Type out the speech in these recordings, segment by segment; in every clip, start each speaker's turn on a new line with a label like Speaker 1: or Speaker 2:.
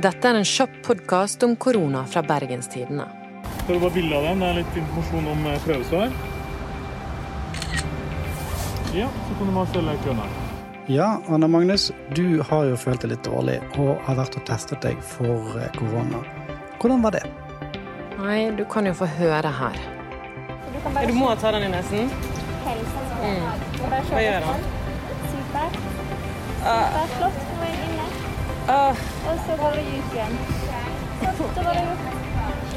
Speaker 1: Dette er en kjapp podkast om korona fra Bergenstidene.
Speaker 2: Skal du bare bilde av den? Det er litt informasjon om eh, prøvesvar. Ja, så kan du bare stelle køen her.
Speaker 3: Ja, Anna Magnus, du har jo følt deg litt dårlig og har vært og testet deg for eh, korona. Hvordan var det?
Speaker 1: Nei, du kan jo få høre her.
Speaker 4: Du må ta den i nesen.
Speaker 5: Mm.
Speaker 4: Hva gjør han?
Speaker 5: Super.
Speaker 4: Ah,
Speaker 5: Super flott.
Speaker 4: Ah,
Speaker 5: Og så går vi ut igjen. Var det gjort.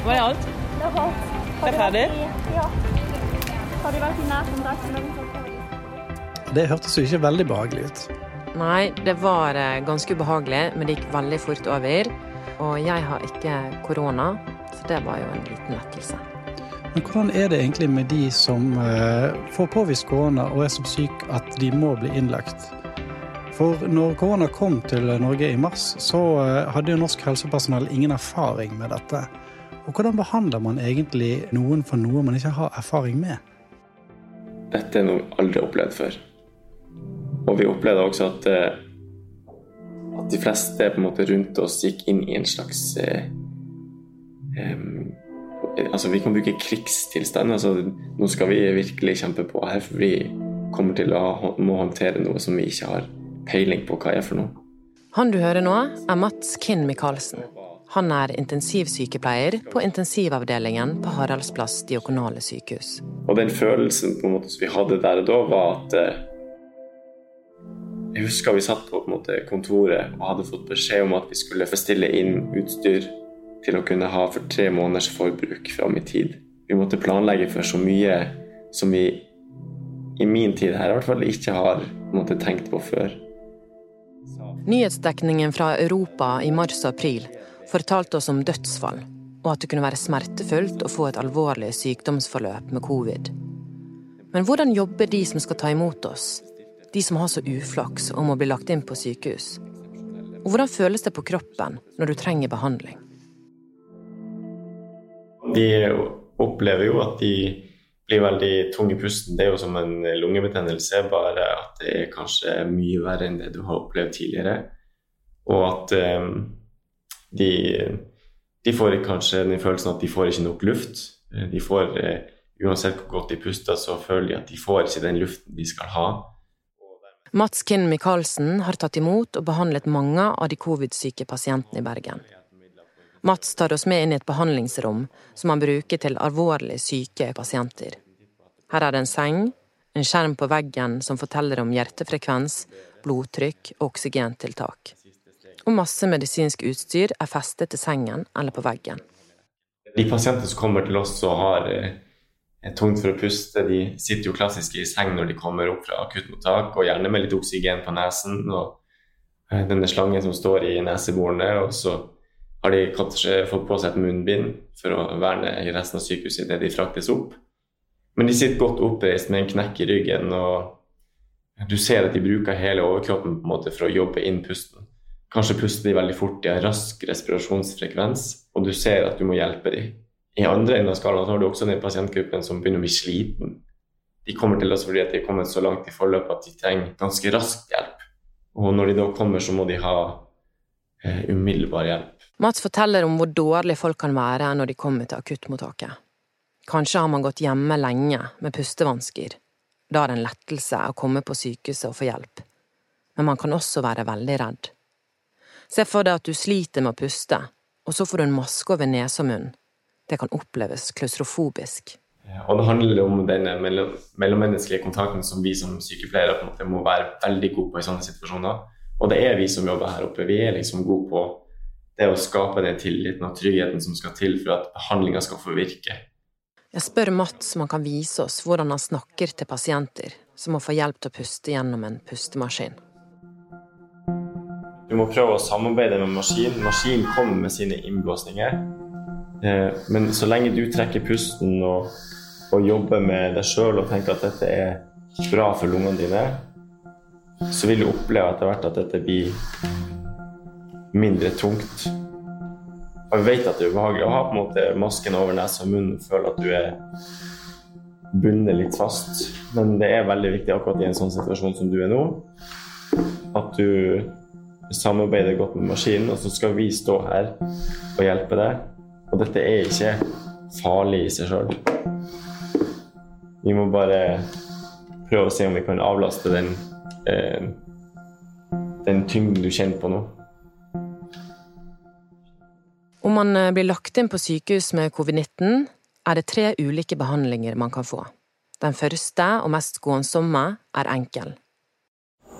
Speaker 4: var det alt?
Speaker 5: Det var alt.
Speaker 4: Det er ferdig?
Speaker 5: Ja. Har du vært i nærkontakt det?
Speaker 3: Det hørtes jo ikke veldig behagelig ut.
Speaker 1: Nei, det var eh, ganske ubehagelig, men det gikk veldig fort over. Og jeg har ikke korona, så det var jo en liten lettelse.
Speaker 3: Men hvordan er det egentlig med de som eh, får påvist korona og er så syke at de må bli innlagt? For når korona kom til Norge i mars, så eh, hadde jo norsk helsepersonell ingen erfaring med dette. Og hvordan behandler man egentlig noen for noe man ikke har erfaring med?
Speaker 6: Dette er noe vi aldri har opplevd før. Og vi opplevde også at, eh, at de fleste på en måte rundt oss gikk inn i en slags eh, um, Altså, vi kan bruke krigstilstand. Altså, nå skal vi virkelig kjempe på her, for vi kommer til å må håndtere noe som vi ikke har peiling på hva er for noe.
Speaker 1: Han du hører nå, er Mats Kinn Michaelsen. Han er intensivsykepleier på intensivavdelingen på Haraldsplass diakonale sykehus.
Speaker 6: Og den følelsen måte vi hadde der og da, var at eh, Jeg husker vi satt på, på måte, kontoret og hadde fått beskjed om at vi skulle bestille inn utstyr til å kunne ha for tre måneders forbruk fram i tid. Vi måtte planlegge for så mye som vi i min tid her i hvert fall ikke har måte, tenkt på før.
Speaker 1: Nyhetsdekningen fra Europa i mars og april fortalte oss om dødsfall, og at det kunne være smertefullt å få et alvorlig sykdomsforløp med covid. Men hvordan jobber de som skal ta imot oss? De som har så uflaks og må bli lagt inn på sykehus? Og hvordan føles det på kroppen når du trenger behandling?
Speaker 6: De opplever jo at de blir veldig tunge i pusten. Det er jo som en lungebetennelse, bare at det er kanskje mye verre enn det du har opplevd tidligere. Og at eh, de, de får kanskje den følelsen at de får ikke nok luft. Eh, De får, eh, Uansett hvor godt de puster, så føler de at de får ikke den luften de skal ha.
Speaker 1: Mats Kinn Michaelsen har tatt imot og behandlet mange av de covid-syke pasientene i Bergen. Mats tar oss med inn i et behandlingsrom som han bruker til alvorlig syke pasienter. Her er det en seng, en skjerm på veggen som forteller om hjertefrekvens, blodtrykk og oksygentiltak. Og masse medisinsk utstyr er festet til sengen eller på veggen.
Speaker 6: De pasientene som kommer til oss og har eh, tungt for å puste, de sitter jo klassisk i seng når de kommer opp fra akuttmottak, og gjerne med litt oksygen på nesen og eh, denne slangen som står i neseborene. Og så har de kanskje fått på seg et munnbind for å verne resten av sykehuset idet de fraktes opp. Men de sitter godt oppreist med en knekk i ryggen, og du ser at de bruker hele overkroppen på en måte for å jobbe inn pusten. Kanskje puster de veldig fort, de har rask respirasjonsfrekvens, og du ser at du må hjelpe dem. I andre enden av skalaen har du også den pasientgruppen som begynner å bli sliten. De kommer til oss fordi de er kommet så langt i forløpet at de trenger ganske raskt hjelp. Og når de da kommer, så må de ha umiddelbar hjelp.
Speaker 1: Mats forteller om hvor dårlig folk kan være når de kommer til akuttmottaket. Kanskje har man gått hjemme lenge med pustevansker. Da er det en lettelse å komme på sykehuset og få hjelp. Men man kan også være veldig redd. Se for deg at du sliter med å puste, og så får du en maske over nese og munn. Det kan oppleves klaustrofobisk.
Speaker 6: Og det handler om den mellom, mellommenneskelige kontakten som vi som sykepleiere på en måte må være veldig gode på i sånne situasjoner. Og det er vi som jobber her oppe. Vi er liksom gode på det å skape den tilliten og tryggheten som skal til for at behandlinga skal få virke.
Speaker 1: Jeg spør Mats om han kan vise oss hvordan han snakker til pasienter som må få hjelp til å puste gjennom en pustemaskin.
Speaker 6: Du må prøve å samarbeide med maskinen. Maskinen kommer med sine innblåsninger. Eh, Men så lenge du trekker pusten og, og jobber med deg sjøl og tenker at dette er bra for lungene dine, så vil du oppleve etter hvert at dette blir mindre tungt. Og vi vet at det er ubehagelig å ha på en måte masken over nesa og munnen og føle at du er bundet litt fast. Men det er veldig viktig akkurat i en sånn situasjon som du er nå, at du samarbeider godt med maskinen, og så skal vi stå her og hjelpe deg. Og dette er ikke farlig i seg sjøl. Vi må bare prøve å se om vi kan avlaste den, eh, den tyngden du kjenner på nå.
Speaker 1: Om man eh, blir lagt inn på sykehus med covid-19, er det tre ulike behandlinger man kan få. Den første og mest skånsomme er enkel.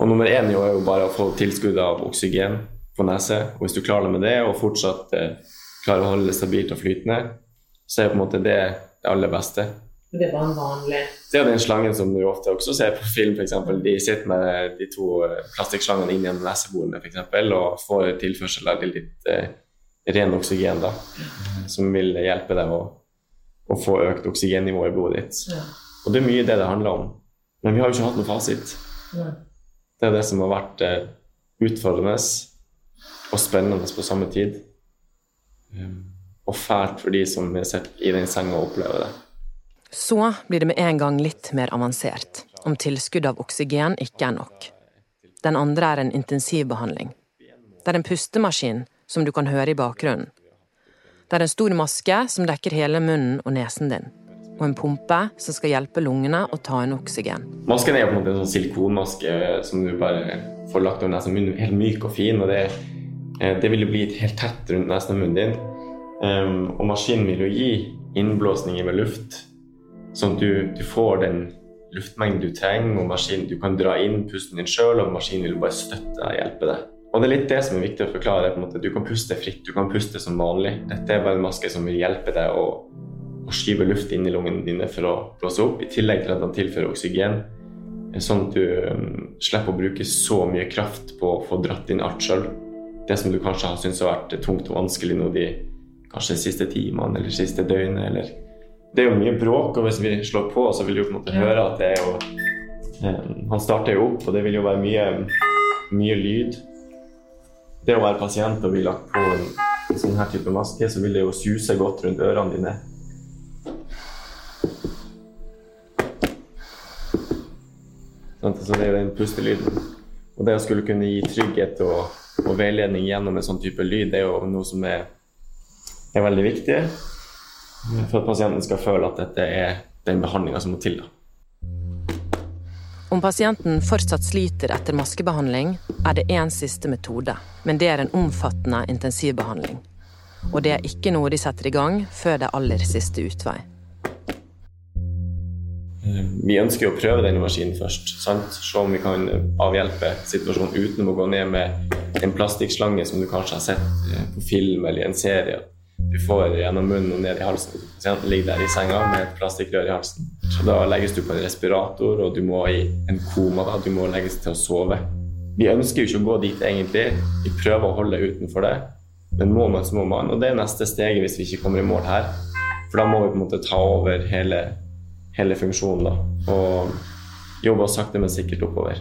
Speaker 6: Og nummer én er jo bare å få tilskudd av oksygen på nese. Og hvis du klarer det med det, og fortsatt eh, klarer å holde det stabilt og flytende, så er det på en måte det det aller beste.
Speaker 1: Det er en vanlig
Speaker 6: Det er den slangen som du ofte også ser på film, f.eks. De sitter med de to eh, plastikkslangene inn gjennom neseborene eksempel, og får tilførsel av litt eh, ren oksygen, da, som vil hjelpe deg å, å få økt oksygennivå i blodet ditt.
Speaker 1: Ja.
Speaker 6: Og det er mye det det handler om. Men vi har jo ikke hatt noen fasit.
Speaker 1: Nei.
Speaker 6: Det er det som har vært eh, utfordrende og spennende på samme tid. Um, og fælt for de som sitter i den senga og opplever det.
Speaker 1: Så blir det med en gang litt mer avansert, om tilskudd av oksygen ikke er nok. Den andre er en intensivbehandling. Det er en pustemaskin som du kan høre i bakgrunnen. Det er en stor maske som dekker hele munnen og nesen din. Og en pumpe som skal hjelpe lungene å ta inn oksygen.
Speaker 6: Masken er på en måte en sånn silikonmaske som du bare får lagt over nesen. Munnen helt myk og fin, og det, eh, det vil jo bli helt tett rundt nesen og munnen din. Um, og maskinen vil jo gi innblåsninger med luft, sånn at du, du får den luftmengden du trenger, og maskinen, du kan dra inn pusten din sjøl, og maskinen vil bare støtte deg og hjelpe deg. Og det er litt det som er viktig å forklare. på en måte. Du kan puste fritt, du kan puste som vanlig. Dette er bare en maske som vil hjelpe deg å, å skyve luft inn i lungene dine for å blåse opp, i tillegg til at den tilfører oksygen, sånn at du um, slipper å bruke så mye kraft på å få dratt inn alt sjøl. Det som du kanskje har syntes har vært tungt og vanskelig nå de kanskje de siste timene eller siste døgnet. Eller. Det er jo mye bråk, og hvis vi slår på, så vil du på en måte høre at det er jo eh, Han starter jo opp, og det vil jo være mye, mye lyd. Det å være pasient og bli lagt på en, en sånn her type maske, så vil det jo suse godt rundt ørene dine. Så det er den pustelyden. Og det å skulle kunne gi trygghet og, og veiledning gjennom en sånn type lyd, det er jo noe som er er veldig viktig for at pasienten skal føle at dette er den behandlinga som må til.
Speaker 1: Om pasienten fortsatt sliter etter maskebehandling, er det én siste metode. Men det er en omfattende intensivbehandling. Og det er ikke noe de setter i gang før det aller siste utvei.
Speaker 6: Vi ønsker å prøve denne maskinen først. Sant? Se om vi kan avhjelpe situasjonen uten å gå ned med en plastikkslange som du kanskje har sett på film eller i en serie du får gjennom munnen og ned i halsen. Pasienten ligger der i senga med et plastikkrør i halsen. Så Da legges du på en respirator, og du må i en koma. da, Du må legges til å sove. Vi ønsker jo ikke å gå dit egentlig. Vi prøver å holde utenfor det. Men må man, så må man. Og det er neste steget hvis vi ikke kommer i mål her. For da må vi på en måte ta over hele, hele funksjonen da, og jobbe sakte, men sikkert oppover.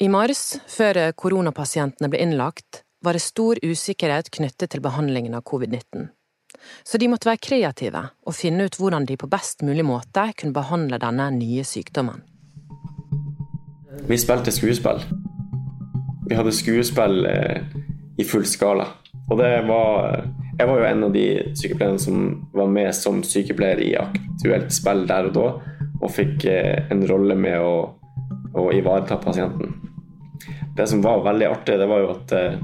Speaker 1: I mars, før koronapasientene ble innlagt, var det stor usikkerhet knyttet til behandlingen av covid-19. Så de måtte være kreative og finne ut hvordan de på best mulig måte kunne behandle denne nye sykdommen.
Speaker 6: Vi spilte skuespill. Vi hadde skuespill eh, i full skala. Og det var Jeg var jo en av de sykepleierne som var med som sykepleier i aktuelt spill der og da, og fikk eh, en rolle med å, å ivareta pasienten. Det som var veldig artig, det var jo at eh,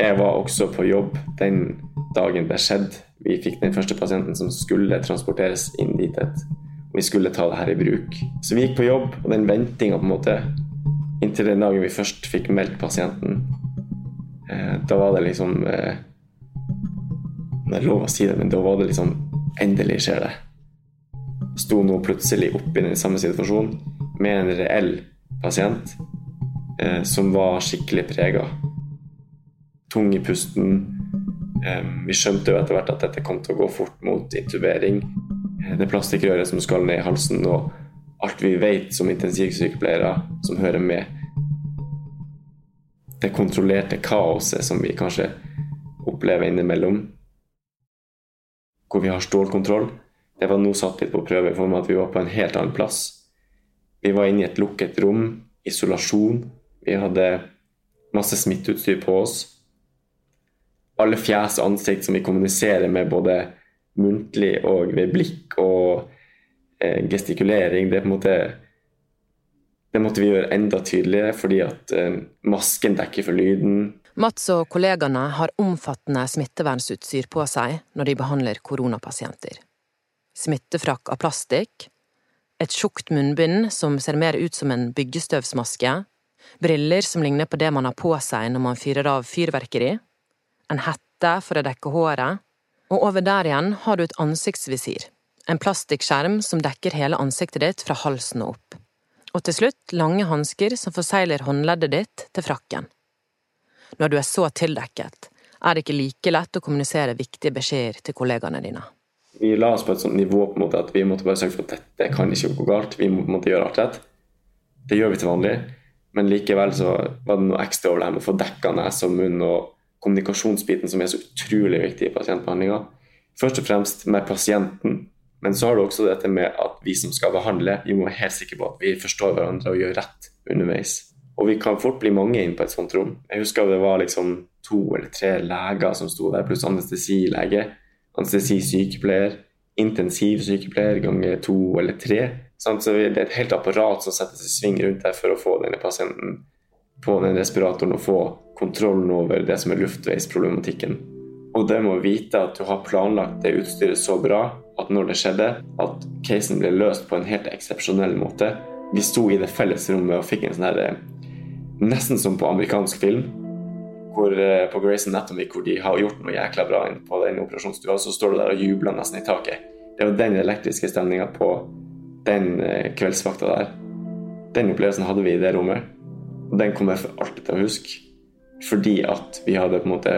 Speaker 6: jeg var også på jobb den dagen det skjedde. Vi fikk den første pasienten som skulle transporteres inn dit. Og vi skulle ta det her i bruk. Så vi gikk på jobb, og den ventinga på en måte inntil den dagen vi først fikk meldt pasienten, eh, da var det liksom eh, Det er lov å si det, men da var det liksom Endelig skjer det. Sto nå plutselig oppe i den samme situasjonen med en reell pasient eh, som var skikkelig prega tung i pusten. Vi skjønte jo etter hvert at dette kom til å gå fort mot intubering. Det det plastikkrøret som skal ned i halsen, og alt vi vet som intensivsykepleiere som hører med. Det kontrollerte kaoset som vi kanskje opplever innimellom, hvor vi har stålkontroll, det var nå satt litt på prøve i form at vi var på en helt annen plass. Vi var inne i et lukket rom isolasjon. Vi hadde masse smitteutstyr på oss. Alle fjes og ansikt som vi kommuniserer med både muntlig og ved blikk og eh, gestikulering, det, måte, det måtte vi gjøre enda tydeligere fordi at eh, masken dekker for lyden.
Speaker 1: Mats og kollegaene har omfattende smittevernutstyr på seg når de behandler koronapasienter. Smittefrakk av plastikk, et tjukt munnbind som ser mer ut som en byggestøvsmaske, briller som ligner på det man har på seg når man fyrer av fyrverkeri, en hette for å dekke håret, og over der igjen har du et ansiktsvisir, en plastikkskjerm som dekker hele ansiktet ditt fra halsen og opp, og til slutt lange hansker som forsegler håndleddet ditt til frakken. Når du er så tildekket, er det ikke like lett å kommunisere viktige beskjeder til kollegaene dine.
Speaker 6: Vi la oss på et sånt nivå på en måte at vi måtte bare sørge for at dette kan ikke gå galt. Vi må på en måte gjøre alt rett. Det gjør vi til vanlig, men likevel så var det noe ekstra over det her med å få dekka nese og munn og kommunikasjonsbiten som er så utrolig viktig i pasientbehandlinga. Først og fremst med pasienten, men så har du også dette med at vi som skal behandle, vi må være helt sikre på at vi forstår hverandre og gjør rett underveis. Og vi kan fort bli mange inn på et sånt rom. Jeg husker det var liksom to eller tre leger som sto der, pluss anestesilege, anestesisykepleier, intensivsykepleier ganger to eller tre. Så det er et helt apparat som settes i sving rundt der for å få denne pasienten på den respiratoren og få kontrollen over det som er luftveisproblematikken. Og det med å vite at du har planlagt det utstyret så bra at når det skjedde, at casen ble løst på en helt eksepsjonell måte. Vi sto i det felles rommet og fikk en sånn her Nesten som på amerikansk film. Hvor, eh, på Grace Anatomy, hvor de har gjort noe jækla bra på den operasjonsstua, så står du der og jubler nesten i taket. Det var den elektriske stemninga på den eh, kveldsvakta der. Den opplevelsen hadde vi i det rommet. Den kommer jeg for alltid til å huske. Fordi at vi hadde på en måte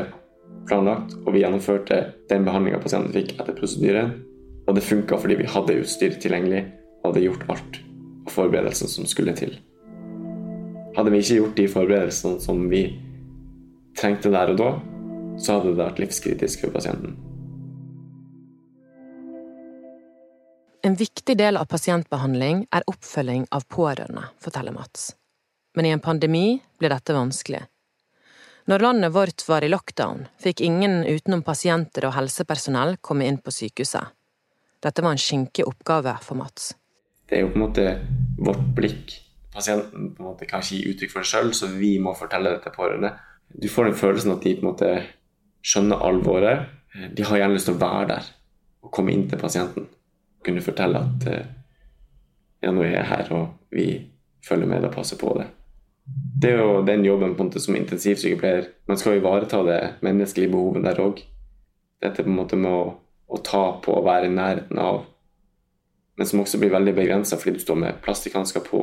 Speaker 6: planlagt, og vi gjennomførte den behandlinga pasienten fikk etter prosedyren. Og det funka fordi vi hadde utstyr tilgjengelig og hadde gjort alt av forberedelsene som skulle til. Hadde vi ikke gjort de forberedelsene som vi trengte der og da, så hadde det vært livskritisk for pasienten.
Speaker 1: En viktig del av pasientbehandling er oppfølging av pårørende, forteller Mats. Men i en pandemi ble dette vanskelig. Når landet vårt var i lockdown, fikk ingen utenom pasienter og helsepersonell komme inn på sykehuset. Dette var en skinkig oppgave for Mats.
Speaker 6: Det er jo på en måte vårt blikk pasienten på en måte kan ikke gi uttrykk for det sjøl, så vi må fortelle det til pårørende. Du får den følelsen at de på en måte skjønner alvoret. De har gjerne lyst til å være der og komme inn til pasienten. Kunne fortelle at eh, ja, nå er jeg her, og vi følger med og passer på det. Det er jo den jobben på en måte som intensivsykepleier. Man skal ivareta det menneskelige behovet der òg. Dette på en måte med å, å ta på og være i nærheten av, men som også blir veldig begrensa fordi du står med plastikkhansker på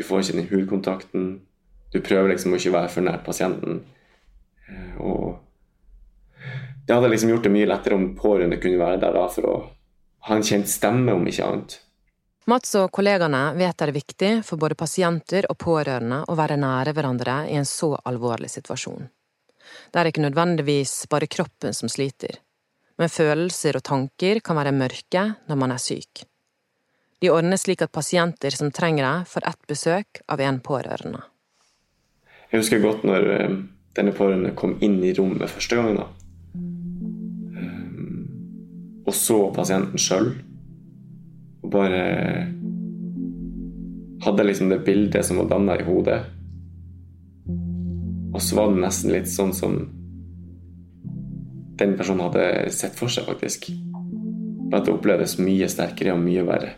Speaker 6: du får ikke den hudkontakten. Du prøver liksom å ikke være for nær pasienten. Eh, og det hadde liksom gjort det mye lettere om pårørende kunne være der da for å ha en kjent stemme, om ikke annet.
Speaker 1: Mats og kollegaene vet det er viktig for både pasienter og pårørende å være nære hverandre i en så alvorlig situasjon. Det er ikke nødvendigvis bare kroppen som sliter, men følelser og tanker kan være mørke når man er syk. De ordner slik at pasienter som trenger det, får ett besøk av en pårørende.
Speaker 6: Jeg husker godt når eh, denne pårørende kom inn i rommet første gangen. da. Eh, og så pasienten sjøl. Bare hadde liksom det bildet som var danna i hodet. Og så var det nesten litt sånn som den personen hadde sett for seg, faktisk. At det opplevdes mye sterkere og mye verre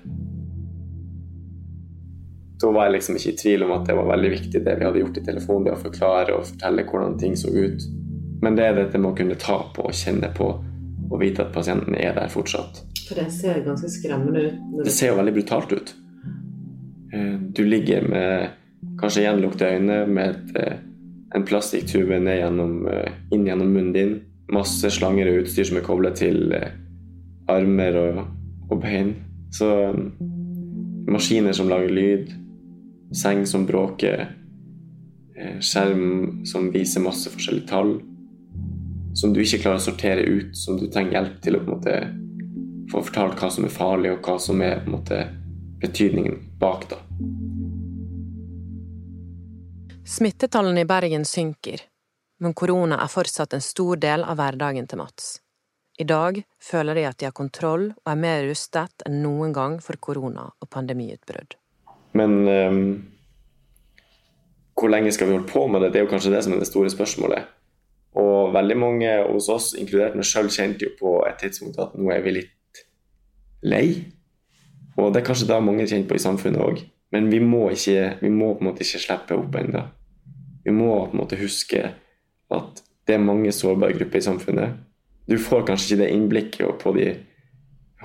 Speaker 6: da var jeg liksom ikke i tvil om at det var veldig viktig det vi hadde gjort i telefonen, det å forklare og fortelle hvordan ting så ut. Men det er dette med å kunne ta på og kjenne på og vite at pasienten er der fortsatt.
Speaker 1: For det ser ganske skremmende ut?
Speaker 6: Det ser jo veldig brutalt ut. Eh, du ligger med kanskje gjenlukte øyne med et, eh, en plastikktube gjennom, eh, inn gjennom munnen din. Masse slanger og utstyr som er koblet til armer og, og bein. Så maskiner som lager lyd seng som bråker, skjerm som viser masse forskjellige tall, som du ikke klarer å sortere ut, som du trenger hjelp til å på en måte få fortalt hva som er farlig, og hva som er på en måte betydningen bak. da.
Speaker 1: Smittetallene i Bergen synker, men korona er fortsatt en stor del av hverdagen til Mats. I dag føler de at de har kontroll og er mer rustet enn noen gang for korona og pandemiutbrudd.
Speaker 6: Men um, hvor lenge skal vi holde på med det? Det er jo kanskje det som er det store spørsmålet. Og veldig mange hos oss, inkludert meg sjøl, kjente jo på et tidspunkt at nå er vi litt lei. Og det er kanskje det mange kjenner på i samfunnet òg. Men vi må, ikke, vi må på en måte ikke slippe opp ennå. Vi må på en måte huske at det er mange sårbare grupper i samfunnet. Du får kanskje ikke det innblikket de,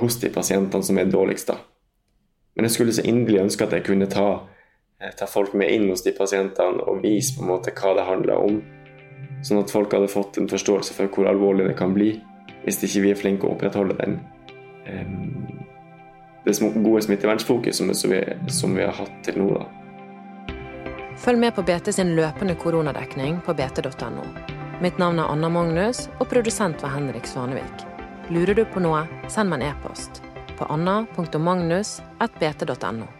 Speaker 6: hos de pasientene som er dårligst, da. Men jeg skulle så inderlig ønske at jeg kunne ta, eh, ta folk med inn hos de pasientene og vise på en måte hva det handler om. Sånn at folk hadde fått en forståelse for hvor alvorlig det kan bli hvis ikke vi er flinke å opprettholde den um, det gode smittevernfokuset som, som vi har hatt til nå. da.
Speaker 1: Følg med på BT sin løpende koronadekning på bt.no. Mitt navn er Anna Magnus, og produsent var Henrik Svanevik. Lurer du på noe, send meg en e-post på anna.magnus.bt.no.